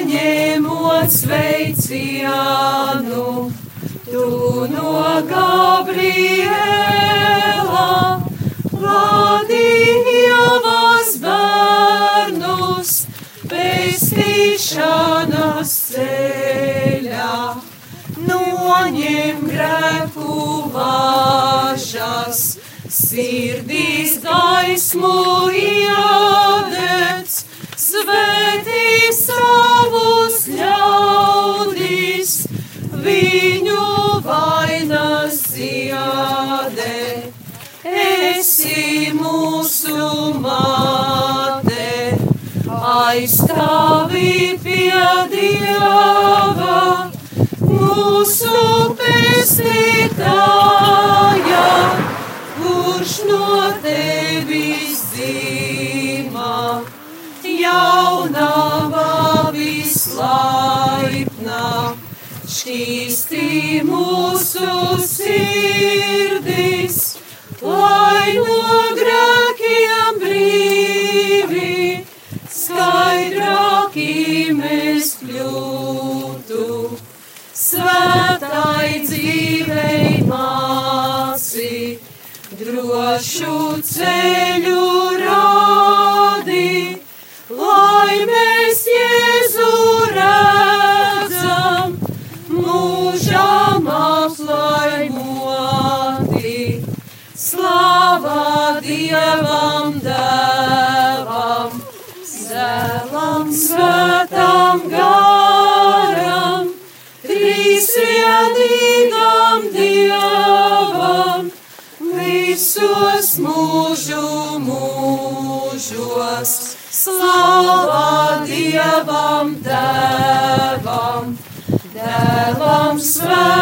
Pieņemot sveicienu, tu no Gabriela šķīstī mūsu sirdis, Trīsvienīgam Dievam, visos mūžu mūžos. Slava Dievam Dēvam, Dēlam Svētam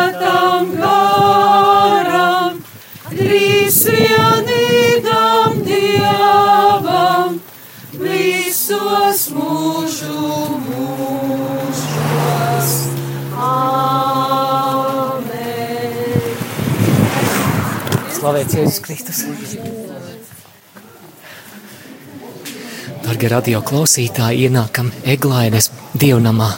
Slavēts Jēzus Kristus! Dargie radio klausītāji, ienākam Eglainas dievnamā.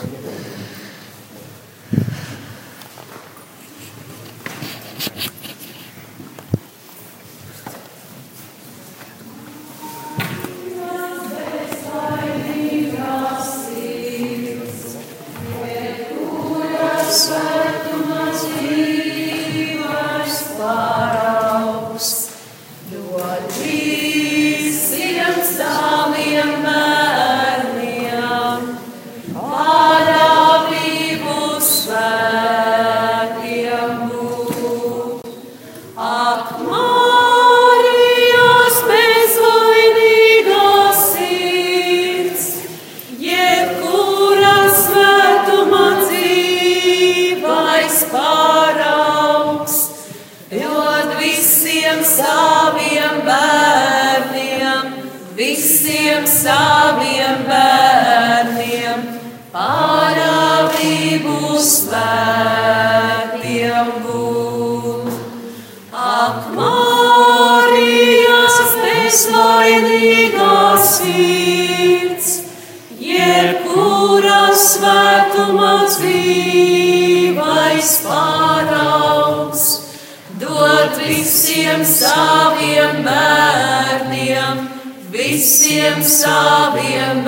Svētiem būt. Ak, Marijas bezvainīgā sirds, jebkura svētuma dzīvais paraugs, dod visiem saviem bērniem, visiem saviem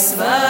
Christmas.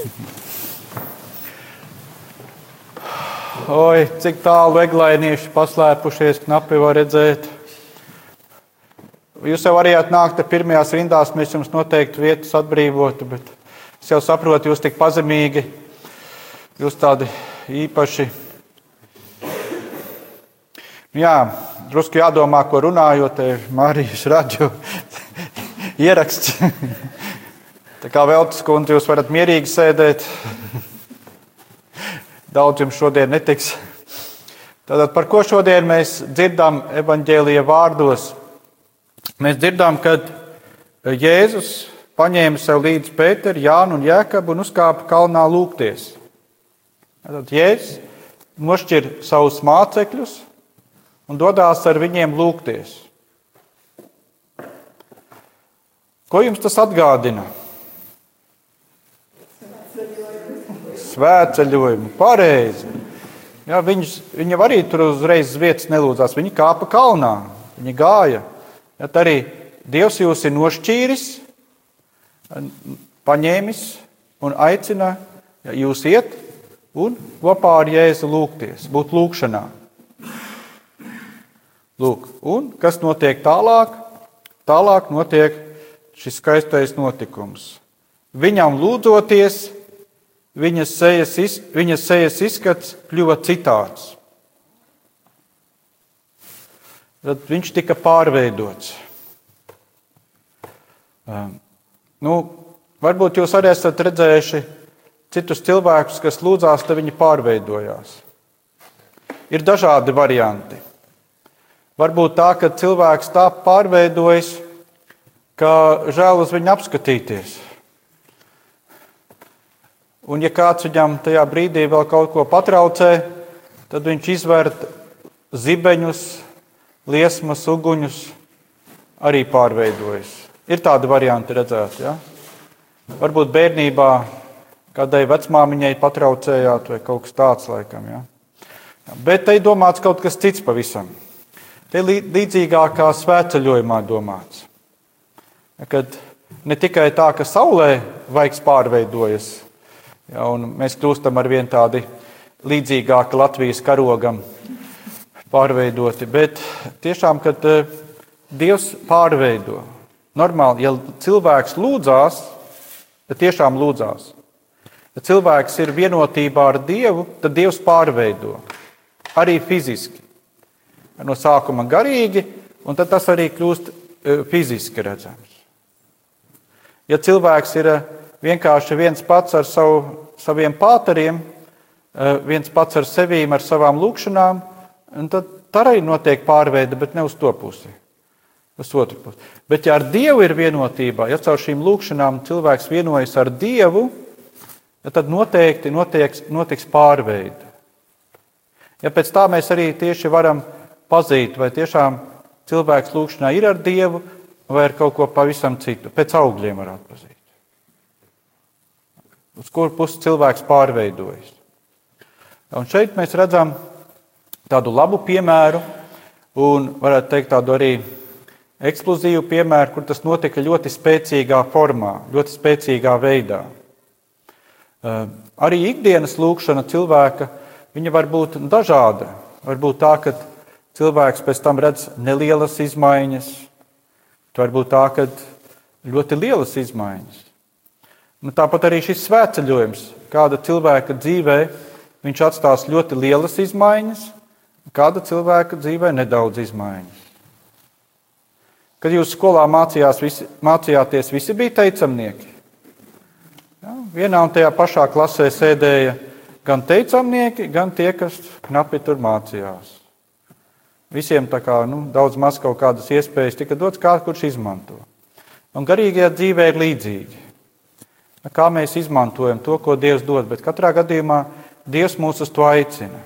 Oi, cik tālu eglainieši paslēpušies, knapi var redzēt. Jūs jau varējāt nākt ar pirmajās rindās, mēs jums noteikti vietas atbrīvotu, bet es jau saprotu, jūs tik pazemīgi, jūs tādi īpaši. Jā, drusku jādomā, ko runājot, ir Marijas radio ieraksts. Tā kā Veltes kundze, jūs varat mierīgi sēdēt. Daudz jums šodien netiks. Tātad, par ko šodien mēs dzirdam evaņģēlīja vārdos? Mēs dzirdam, ka Jēzus paņēma sev līdzi Pēteru, Jānu un Jēkabu un uzkāpa kalnā lūgties. Tātad Jēzus nošķir savus mācekļus un dodas ar viņiem lūgties. Ko jums tas atgādina? Svētceļojumu, pareizi. Jā, viņus, viņi arī tur uzreiz uz vietas nelūdzās. Viņi kāpa kalnā, viņi gāja. Jā, arī Dievs jūs ir nošķīris, paņēmis un aicina jā, jūs iet un kopā ar Jēzu lūgties, būt lūgšanā. Lūk, un kas notiek tālāk? Tālāk notiek šis skaistais notikums. Viņam lūdzoties, viņas sejas, iz, viņas sejas izskats kļuva citāds. Tad viņš tika pārveidots. Um, nu, varbūt jūs arī esat redzējuši citus cilvēkus, kas lūdzās, tad viņi pārveidojās. Ir dažādi varianti. Varbūt tā, ka cilvēks tā pārveidojas, ka žēl uz viņu apskatīties. Un, ja kāds viņam tajā brīdī vēl kaut ko patraucē, tad viņš izvērt zibeņus, liesmas, uguņus, arī pārveidojas. Ir tādi varianti redzēti. Ja? Varbūt bērnībā kādai vecmāmiņai patraucējāt vai kaut kas tāds laikam. Ja? Bet te ir domāts kaut kas cits pavisam. Te līdzīgākā svētceļojumā domāts. Kad ne tikai tā, ka saulē vaigs pārveidojas, ja, mēs kļūstam ar vien tādi līdzīgāki Latvijas karogam pārveidoti, bet tiešām, kad Dievs pārveido. Normāli, ja cilvēks lūdzās, tad tiešām lūdzās. Ja cilvēks ir vienotībā ar Dievu, tad Dievs pārveido arī fiziski no sākuma garīgi, un tad tas arī kļūst fiziski redzams. Ja cilvēks ir vienkārši viens pats ar savu saviem pāteriem, eh, viens pats ar sevīm, ar savām lūkšanām, tad arī notiek pārveide, bet ne uz to pusi. Uz otru pusi. Bet, ja ar Dievu ir vienotība, ja caur šīm lūkšanām cilvēks vienojas ar Dievu, ja tad noteikti notieks, notiks pārveide. Ja pēc tā mēs arī tieši varam pazīt, vai tiešām cilvēks lūkšanā ir ar Dievu vai ar kaut ko pavisam citu, pēc augļiem var atpazīt. Uz kuru pusi cilvēks pārveidojas. Un šeit mēs redzam tādu labu piemēru, un varētu teikt tādu arī eksplozīvu piemēru, kur tas notika ļoti spēcīgā formā, ļoti spēcīgā veidā. Eh, arī ikdienas lūkšana cilvēka var būt dažāda. Var būt tā, ka cilvēks pēc tam redz nelielas izmaiņas, var būt tā, ka ļoti lielas izmaiņas. Nu, tāpat arī šis svētceļojums, kāda cilvēka dzīvē, viņš atstās ļoti lielas izmaiņas, kāda cilvēka dzīvē nedaudz izmaiņas. Kad jūs skolā visi, mācījāties, visi bija teicamnieki. Ja, vienā un tajā pašā klasē sēdēja gan teicamnieki, gan tie, kas knapi tur mācījās. Visiem tā kā nu, daudz maz kaut kādas iespējas tika dots, kā kurš izmanto. Un garīgajā dzīvē ir līdzīgi. Kā mēs izmantojam to, ko Dievs dod, bet katrā gadījumā Dievs mūs uz to aicina.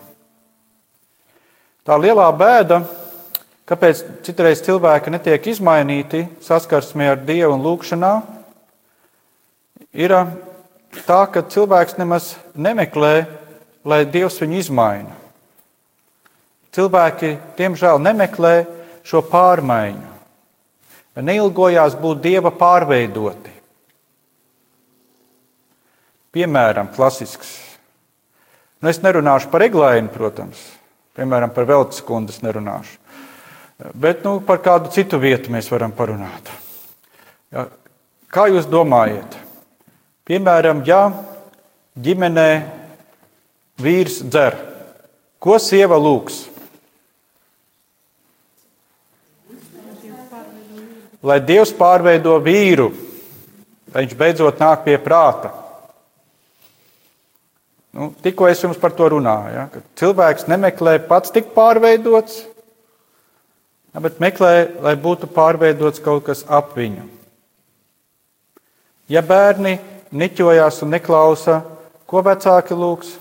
Tā lielā bēda, kāpēc citreiz cilvēki netiek izmainīti saskarsmē ar Dievu un lūgšanā, ir tā, ka cilvēks nemaz nemeklē, lai Dievs viņu izmaina. Cilvēki, diemžēl, nemeklē šo pārmaiņu, neilgojās būt Dieva pārveidoti. Piemēram, klasisks. Nu, es nerunāšu par eglēnu, protams, Piemēram, par Veltes kundas nerunāšu. Bet nu, par kādu citu vietu mēs varam parunāt. Ja, kā jūs domājat? Piemēram, ja ģimenē vīrs dzer, ko sieva lūgs? Lai Dievs pārveido vīru, lai viņš beidzot nāk pie prāta. Nu, tikko es jums par to runāju, ja, cilvēks nemeklē pats tik pārveidots, ja, bet meklē, lai būtu pārveidots kaut kas ap viņu. Ja bērni niķojās un neklausa, ko vecāki lūgs?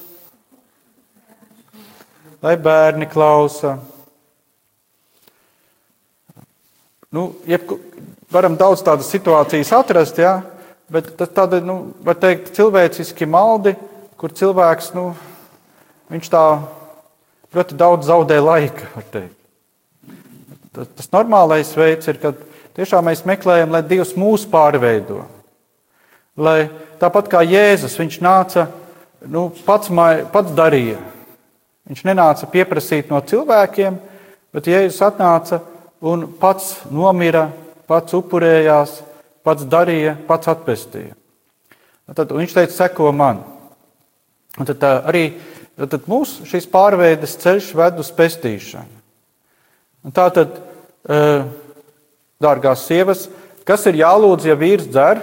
Lai bērni klausa. Nu, jeb, varam daudz tādas situācijas atrast, ja, bet tas tāda, nu, var teikt, cilvēciski maldi kur cilvēks nu, tā ļoti daudz zaudē laika. Tas, tas normālais veids ir, kad tiešām mēs meklējam, lai Dievs mūs pārveido. Lai tāpat kā Jēzus, viņš nāca, nu, pats, pats darīja. Viņš nenāca pieprasīt no cilvēkiem, bet Jēzus atnāca un pats nomira, pats upurējās, pats darīja, pats atpestīja. Tad viņš teica, seko man. Un tad arī tad mūsu šīs pārveides ceļš ved uz pestīšanu. Un tā tad, dārgās sievas, kas ir jālūdz, ja vīrs dzer?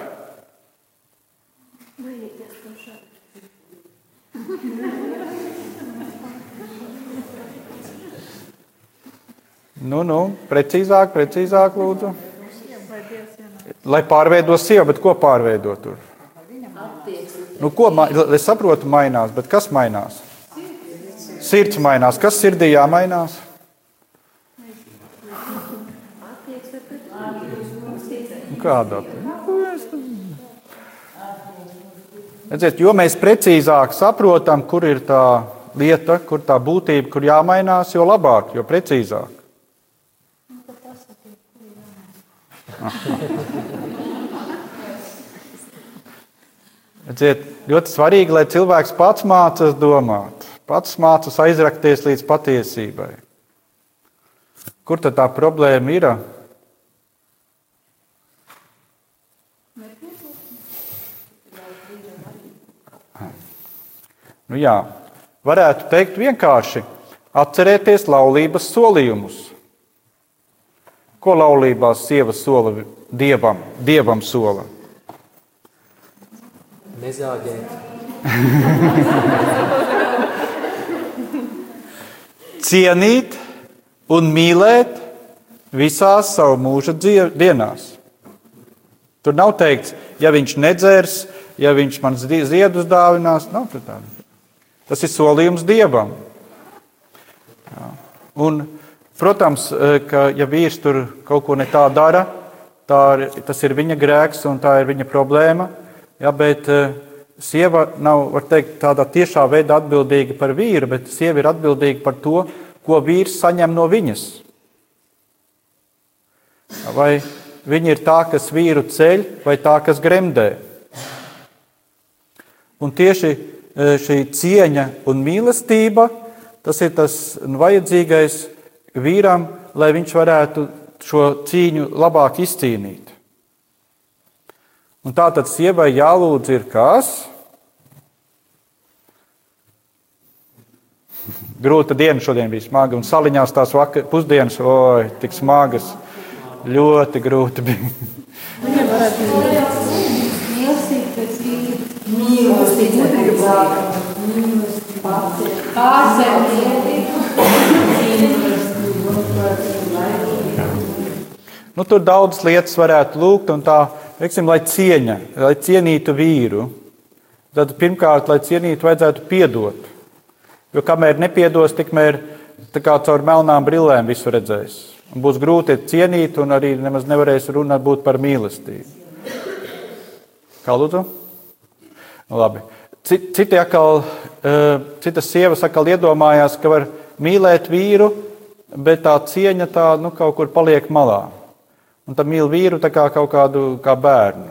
Nu, nu, precīzāk, precīzāk, lūdzu. Lai pārveido sievu, bet ko pārveidot tur? Nu, ko es saprotu, mainās, bet kas mainās? Sirds mainās. Kas sirdī jāmainās? Nu, kādā? Redziet, jo mēs precīzāk saprotam, kur ir tā lieta, kur tā būtība, kur jāmainās, jo labāk, jo precīzāk. Redziet, ļoti svarīgi, lai cilvēks pats mācās domāt, pats mācās aizrakties līdz patiesībai. Kur tad tā problēma ir? Nu jā, varētu teikt vienkārši atcerēties laulības solījumus. Ko laulībās sieva sola dievam, dievam sola? Nezāģēt, Cienīt un mīlēt visās savu mūža dienās. Tur nav teikts, ja viņš nedzers, ja viņš man zi- ziedus dāvinās. Nav tāda. Tas ir solījums dievam. Jā. Un, protams, eh, ka ja vīrs tur kaut ko ne tā dara, tā ir, tas ir viņa grēks un tā ir viņa problēma. Jā, bet eh, sieva nav var teikt, tādā tiešā veidā atbildīga par vīru, bet sieva ir atbildīga par to, ko vīrs saņem no viņas. Vai viņa ir tā, kas vīru ceļ, vai tā, kas gremdē? Un tieši e, šī cieņa un mīlestība, tas ir tas vajadzīgais vīram, lai viņš varētu šo cīņu labāk izcīnīt. Un tā tad sievai jālūdz ir kas? Grūta diena šodien bija smaga, un saliņās tās vakar, pusdienas, oi, tik smagas. Ļoti grūti bija. Nu, tur daudz lietas varētu lūgt, un tā, teiksim, lai cieņa, lai cienītu vīru. Tad pirmkārt, lai cienītu, vajadzētu piedot. Jo kamēr nepiedos, tikmēr kā caur melnām brillēm visu redzēs. Un būs grūti cienīt, un arī nemaz nevarēs runāt par mīlestību. Kā lūdzu? Nu, labi. Citi atkal, citas sievas atkal iedomājās, ka var mīlēt vīru, bet tā cieņa tā nu, kaut kur paliek malā. Un tad mīl vīru kā kaut kādu kā bērnu.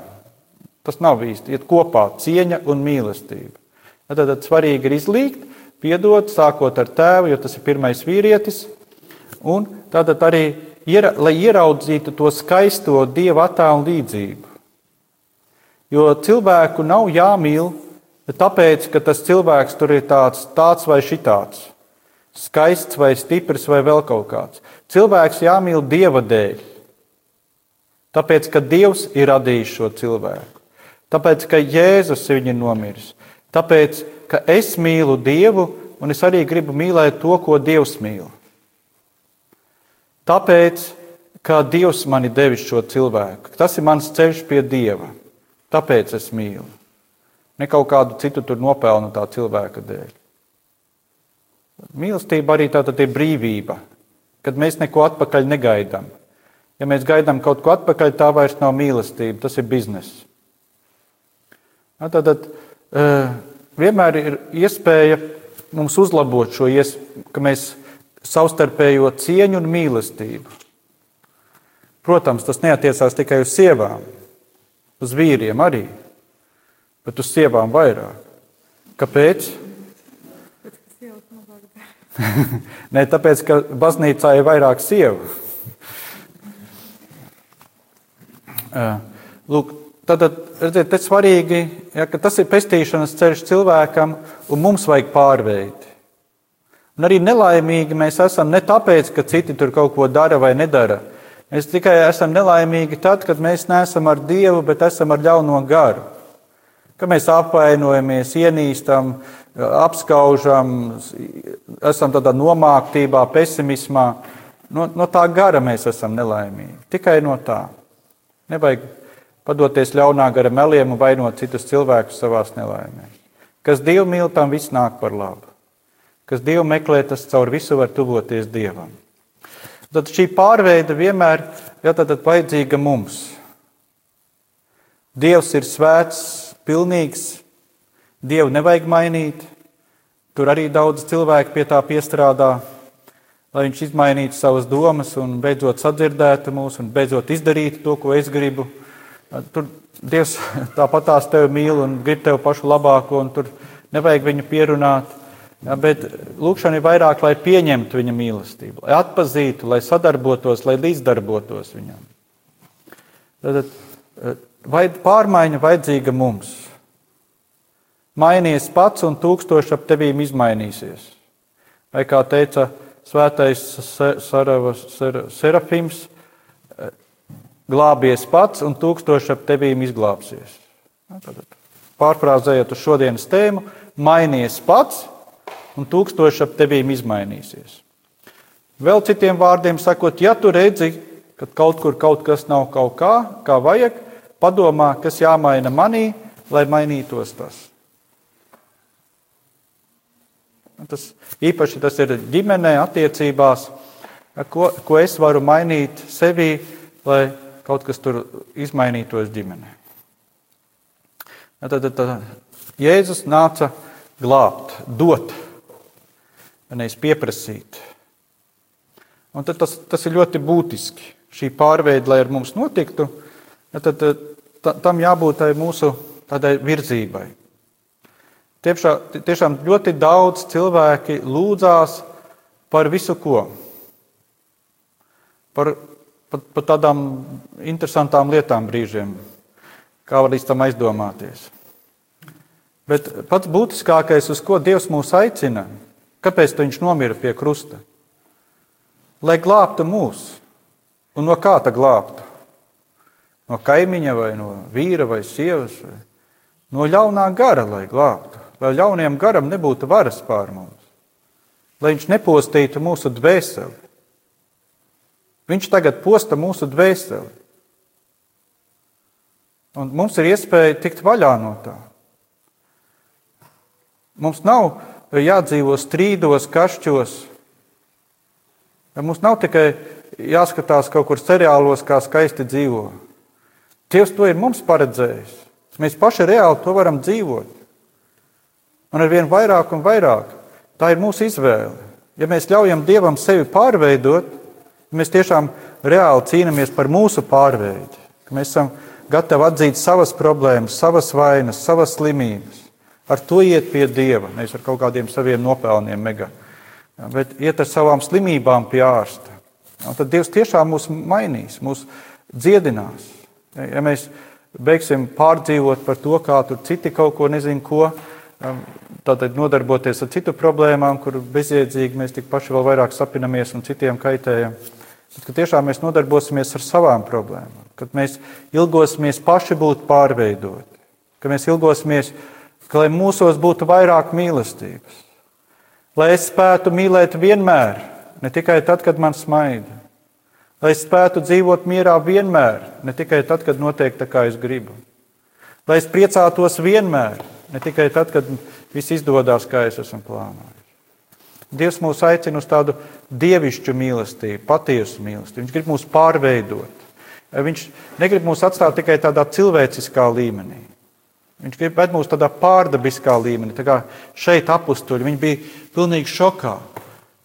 Tas nav īsti. Iet kopā cieņa un mīlestība. Ja, tad, tad svarīgi ir izlīgt, piedot, sākot ar tēvu, jo tas ir pirmais vīrietis. Un tātad arī, lai ieraudzītu to skaisto dieva attēlu līdzību. Jo cilvēku nav jāmīl, tāpēc, ka tas cilvēks tur ir tāds, tāds vai šitāds. Skaists vai stiprs vai vēl kaut kāds. Cilvēks jāmīl dieva dēļ. Tāpēc, ka Dievs ir radījis šo cilvēku. Tāpēc, ka Jēzus ir viņu nomiris. Tāpēc, ka es mīlu Dievu un es arī gribu mīlēt to, ko Dievs mīl. Tāpēc, ka Dievs man ir devis šo cilvēku. Tas ir mans ceļš pie Dieva. Tāpēc es mīlu. Ne kaut kādu citu nopelnu tā cilvēka dēļ. Mīlestība arī tāda ir brīvība, kad mēs neko atpakaļ negaidām. Ja mēs gaidām kaut ko atpakaļ, tā vairs nav mīlestība, tas ir bizness. Ja, tad, tad uh, vienmēr ir iespēja mums uzlabot šo iespēju, ka mēs savstarpējo cieņu un mīlestību. Protams, tas neatiecās tikai uz sievām, uz vīriem arī, bet uz sievām vairāk. Kāpēc? Nē, tāpēc, ka baznīcā ir vairāk sievu. Lūk, tad, redziet, tas svarīgi, ja, ka tas ir pestīšanas ceļš cilvēkam, un mums vajag pārveidi. Un arī nelaimīgi mēs esam ne tāpēc, ka citi tur kaut ko dara vai nedara. Mēs tikai esam nelaimīgi tad, kad mēs neesam ar Dievu, bet esam ar ļauno garu. Kad mēs apvainojamies, ienīstam, apskaužam, esam tādā nomāktībā, pesimismā. No, no tā gara mēs esam nelaimīgi. Tikai no tā. Nevajag padoties ļaunā gara meliem un vainot citus cilvēkus savā nelaimēs. Kas Dievu mīl, tam viss nāk par labu. Kas Dievu meklē, tas caur visu var tuvoties Dievam. Tad šī pārveide vienmēr ir vajadzīga mums. Dievs ir svēts, pilnīgs, Dievu nevajag mainīt. Tur arī daudz cilvēku pie tā piestrādā lai viņš izmainītu savas domas un beidzot sadzirdētu mūs un beidzot izdarītu to, ko es gribu. Tur Dievs tāpat tās tevi mīl un grib tev pašu labāko, un tur nevajag viņu pierunāt. Ja, bet lūkšana ir vairāk, lai pieņemtu viņa mīlestību, lai atpazītu, lai sadarbotos, lai līdzdarbotos viņam. Tad vai pārmaiņa vajadzīga mums? Mainies pats, un tūkstoši ap tevīm izmainīsies. Vai kā teica svētais Saravas, Serafims, glābies pats un tūkstoši ap tevīm izglābsies. pārfrāzējot uz šodienas tēmu, mainies pats, un tūkstoši ap tevīm izmainīsies. Vēl citiem vārdiem sakot, ja tu redzi, ka kaut kur kaut kas nav kaut kā, kā vajag, padomā, kas jāmaina manī, lai mainītos tas. Tas īpaši tas ir ģimenē, attiecībās, ko, ko es varu mainīt sevī, lai kaut kas tur izmainītos ģimenē. Tad, tad, tad Jēzus nāca glābt, dot, nevis pieprasīt. Un tas, tas ir ļoti būtiski. Šī pārveide, lai ar mums notiktu, tad, tad tam jābūt mūsu tādai virzībai. Tiešām, tiešām ļoti daudz cilvēki lūdzās par visu ko. Par, par, par tādām interesantām lietām brīžiem, kā var līdz tam aizdomāties. Bet pats būtiskākais, uz ko Dievs mūs aicina, kāpēc Viņš nomira pie krusta? Lai glābtu mūs. Un no kā tā glābtu? No kaimiņa, vai no vīra, vai sievas, vai no ļaunā gara, lai glābtu lai ļaunajam garam nebūtu varas pār mums, lai viņš nepostītu mūsu dvēseli. Viņš tagad posta mūsu dvēseli. Un mums ir iespēja tikt vaļā no tā. Mums nav jādzīvo strīdos, kašķos. Mums nav tikai jāskatās kaut kur seriālos, kā skaisti dzīvo. Dievs to ir mums paredzējis. Mēs paši reāli to varam dzīvot. Un ar vien vairāk un vairāk tā ir mūsu izvēle. Ja mēs ļaujam Dievam sevi pārveidot, mēs tiešām reāli cīnāmies par mūsu pārveidi, mēs esam gatavi atzīt savas problēmas, savas vainas, savas slimības. Ar to iet pie Dieva, nevis ar kaut kādiem saviem nopelniem, mega, bet iet ar savām slimībām pie ārsta. Un tad Dievs tiešām mūs mainīs, mūs dziedinās. Ja mēs beigsim pārdzīvot par to, kā tur citi kaut ko nezinu, ko, tātad nodarboties ar citu problēmām, kur bezjēdzīgi mēs tik paši vēl vairāk sapinamies un citiem kaitējam. Bet, kad tiešām mēs nodarbosimies ar savām problēmām, kad mēs ilgosimies paši būt pārveidoti, ka mēs ilgosimies, ka lai mūsos būtu vairāk mīlestības, lai es spētu mīlēt vienmēr, ne tikai tad, kad man smaida, lai es spētu dzīvot mierā vienmēr, ne tikai tad, kad notiek tā, kā es gribu, lai es priecātos vienmēr, Ne tikai tad, kad viss izdodas, kā es esmu plānojis. Dievs mūs aicina uz tādu dievišķu mīlestību, patiesu mīlestību. Viņš grib mūs pārveidot. Viņš negrib mūs atstāt tikai tādā cilvēciskā līmenī. Viņš grib ved mūs tādā pārdabiskā līmenī. Tā kā šeit apstuļi, viņi bija pilnīgi šokā.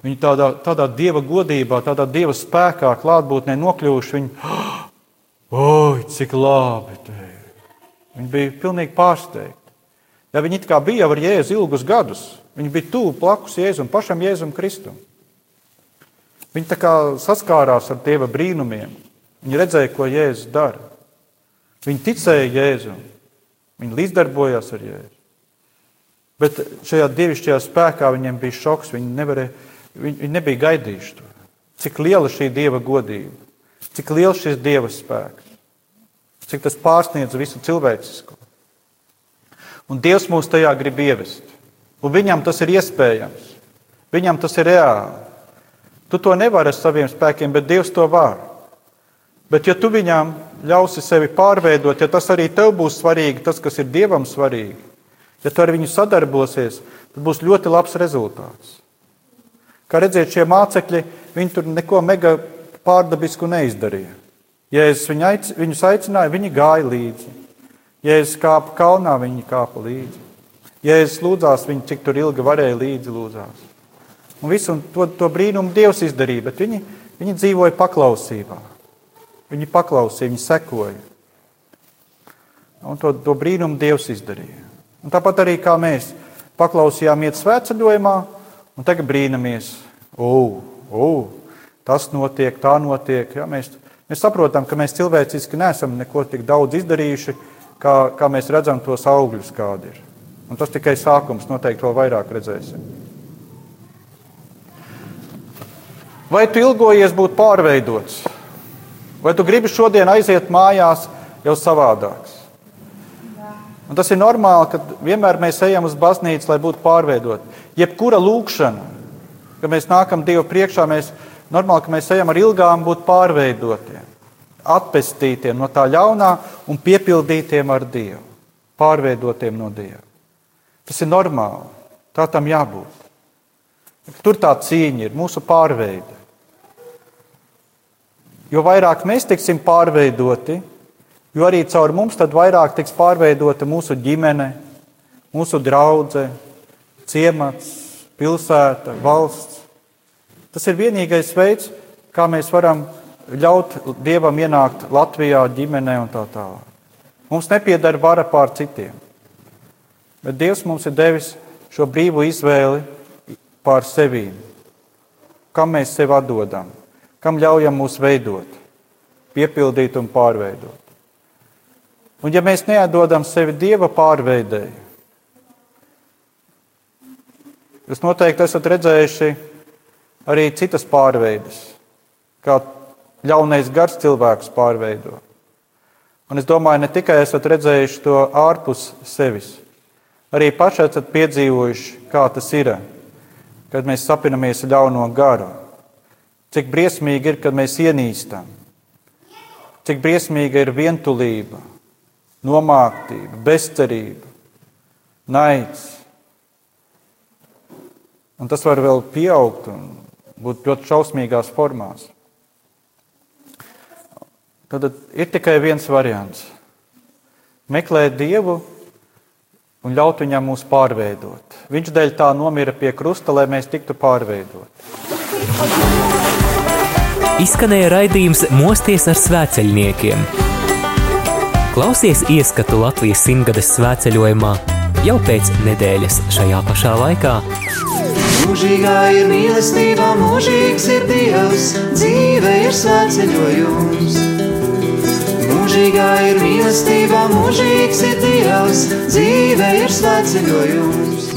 Viņi tādā, tādā dieva godībā, tādā dieva spēkā, klātbūtnē nokļuvuši. Viņi, oi, cik labi! Te. Viņi bija pilnīgi pārsteigti. Ja viņi kā bija ar Jēzu ilgus gadus, viņi bija tuvu blakus Jēzum, pašam Jēzum Kristum. Viņi tā kā saskārās ar Dieva brīnumiem. Viņi redzēja, ko Jēzus dara. Viņi ticēja Jēzum. Viņi līdzdarbojās ar Jēzu. Bet šajā dievišķajā spēkā viņiem bija šoks. Viņi, nevarēja, viņi, viņi nebija gaidījuši to. Cik liela šī dieva godība, cik liels šis dieva spēks, cik tas pārsniedz visu cilvēcisko. Un Dievs mūs tajā grib ievest. Un viņam tas ir iespējams. Viņam tas ir reāli. Tu to nevari ar saviem spēkiem, bet Dievs to var. Bet, ja tu viņam ļausi sevi pārveidot, ja tas arī tev būs svarīgi, tas, kas ir Dievam svarīgi, ja tu ar viņu sadarbosies, tad būs ļoti labs rezultāts. Kā redzēt, šie mācekļi, viņi tur neko mega pārdabisku neizdarīja. Ja es viņus aicināju, viņi gāja līdzi. Jēzus kāpa kalnā, viņi kāpa līdzi. Jēzus lūdzās, viņi cik tur ilgi varēja līdzi lūdzās. Un visu to, to brīnumu Dievs izdarīja, bet viņi, viņi dzīvoja paklausībā. Viņi paklausīja, viņi sekoja. Un to, to brīnumu Dievs izdarīja. Un tāpat arī kā mēs paklausījām iet svētceļojumā, un tagad brīnamies, oh, oh, tas notiek, tā notiek. Ja, mēs, mēs saprotam, ka mēs cilvēciski neesam neko tik daudz izdarījuši, kā, kā mēs redzam tos augļus, kādi ir. Un tas tikai sākums, noteikti vēl vairāk redzēsim. Vai tu ilgojies būt pārveidots? Vai tu gribi šodien aiziet mājās jau savādāks? Un tas ir normāli, ka vienmēr mēs ejam uz baznīcu, lai būtu pārveidoti. Jebkura lūkšana, kad mēs nākam Dievu priekšā, mēs normāli, ka mēs ejam ar ilgām būt pārveidotiem, atpestītiem no tā ļaunā un piepildītiem ar Dievu, pārveidotiem no Dieva. Tas ir normāli. Tā tam jābūt. Tur tā cīņa ir mūsu pārveide. Jo vairāk mēs tiksim pārveidoti, jo arī caur mums vairāk tiks pārveidota mūsu ģimene, mūsu draudzene, ciemats, pilsēta, valsts. Tas ir vienīgais veids, kā mēs varam ļaut Dievam ienākt Latvijā, ģimenē un tā tālāk. Mums nepiedara vara pār citiem, bet Dievs mums ir devis šo brīvu izvēli pār sevi. Kam mēs sevi atdodam, kam ļaujam mūs veidot, piepildīt un pārveidot. Un ja mēs neatdodam sevi Dieva pārveidēji, jūs noteikti esat redzējuši arī citas pārveides, kā ļaunais gars cilvēks pārveido. Un es domāju, ne tikai esat redzējuši to ārpus sevis, arī paši esat piedzīvojuši, kā tas ir, kad mēs sapinamies ļauno garu. Cik briesmīgi ir, kad mēs ienīstam, cik briesmīga ir vientulība, nomāktība, bezcerība, naids. Un tas var vēl pieaugt un būt ļoti šausmīgās formās. Tad ir tikai viens variants - meklēt Dievu un ļaut viņam mūs pārveidot. Viņš dēļ tā nomira pie krusta, lai mēs tiktu pārveidoti. Izskanēja raidījums Mosties ar svēceļniekiem. Klausies ieskatu Latvijas simtgades svētceļojumā jau pēc nedēļas šajā pašā laikā. Mūžīgā ir mīlestība, mūžīgs ir Dievs, dzīve ir svētceļojums. Mūžīgā ir mīlestība, mūžīgs ir Dievs, dzīve ir svētceļojums.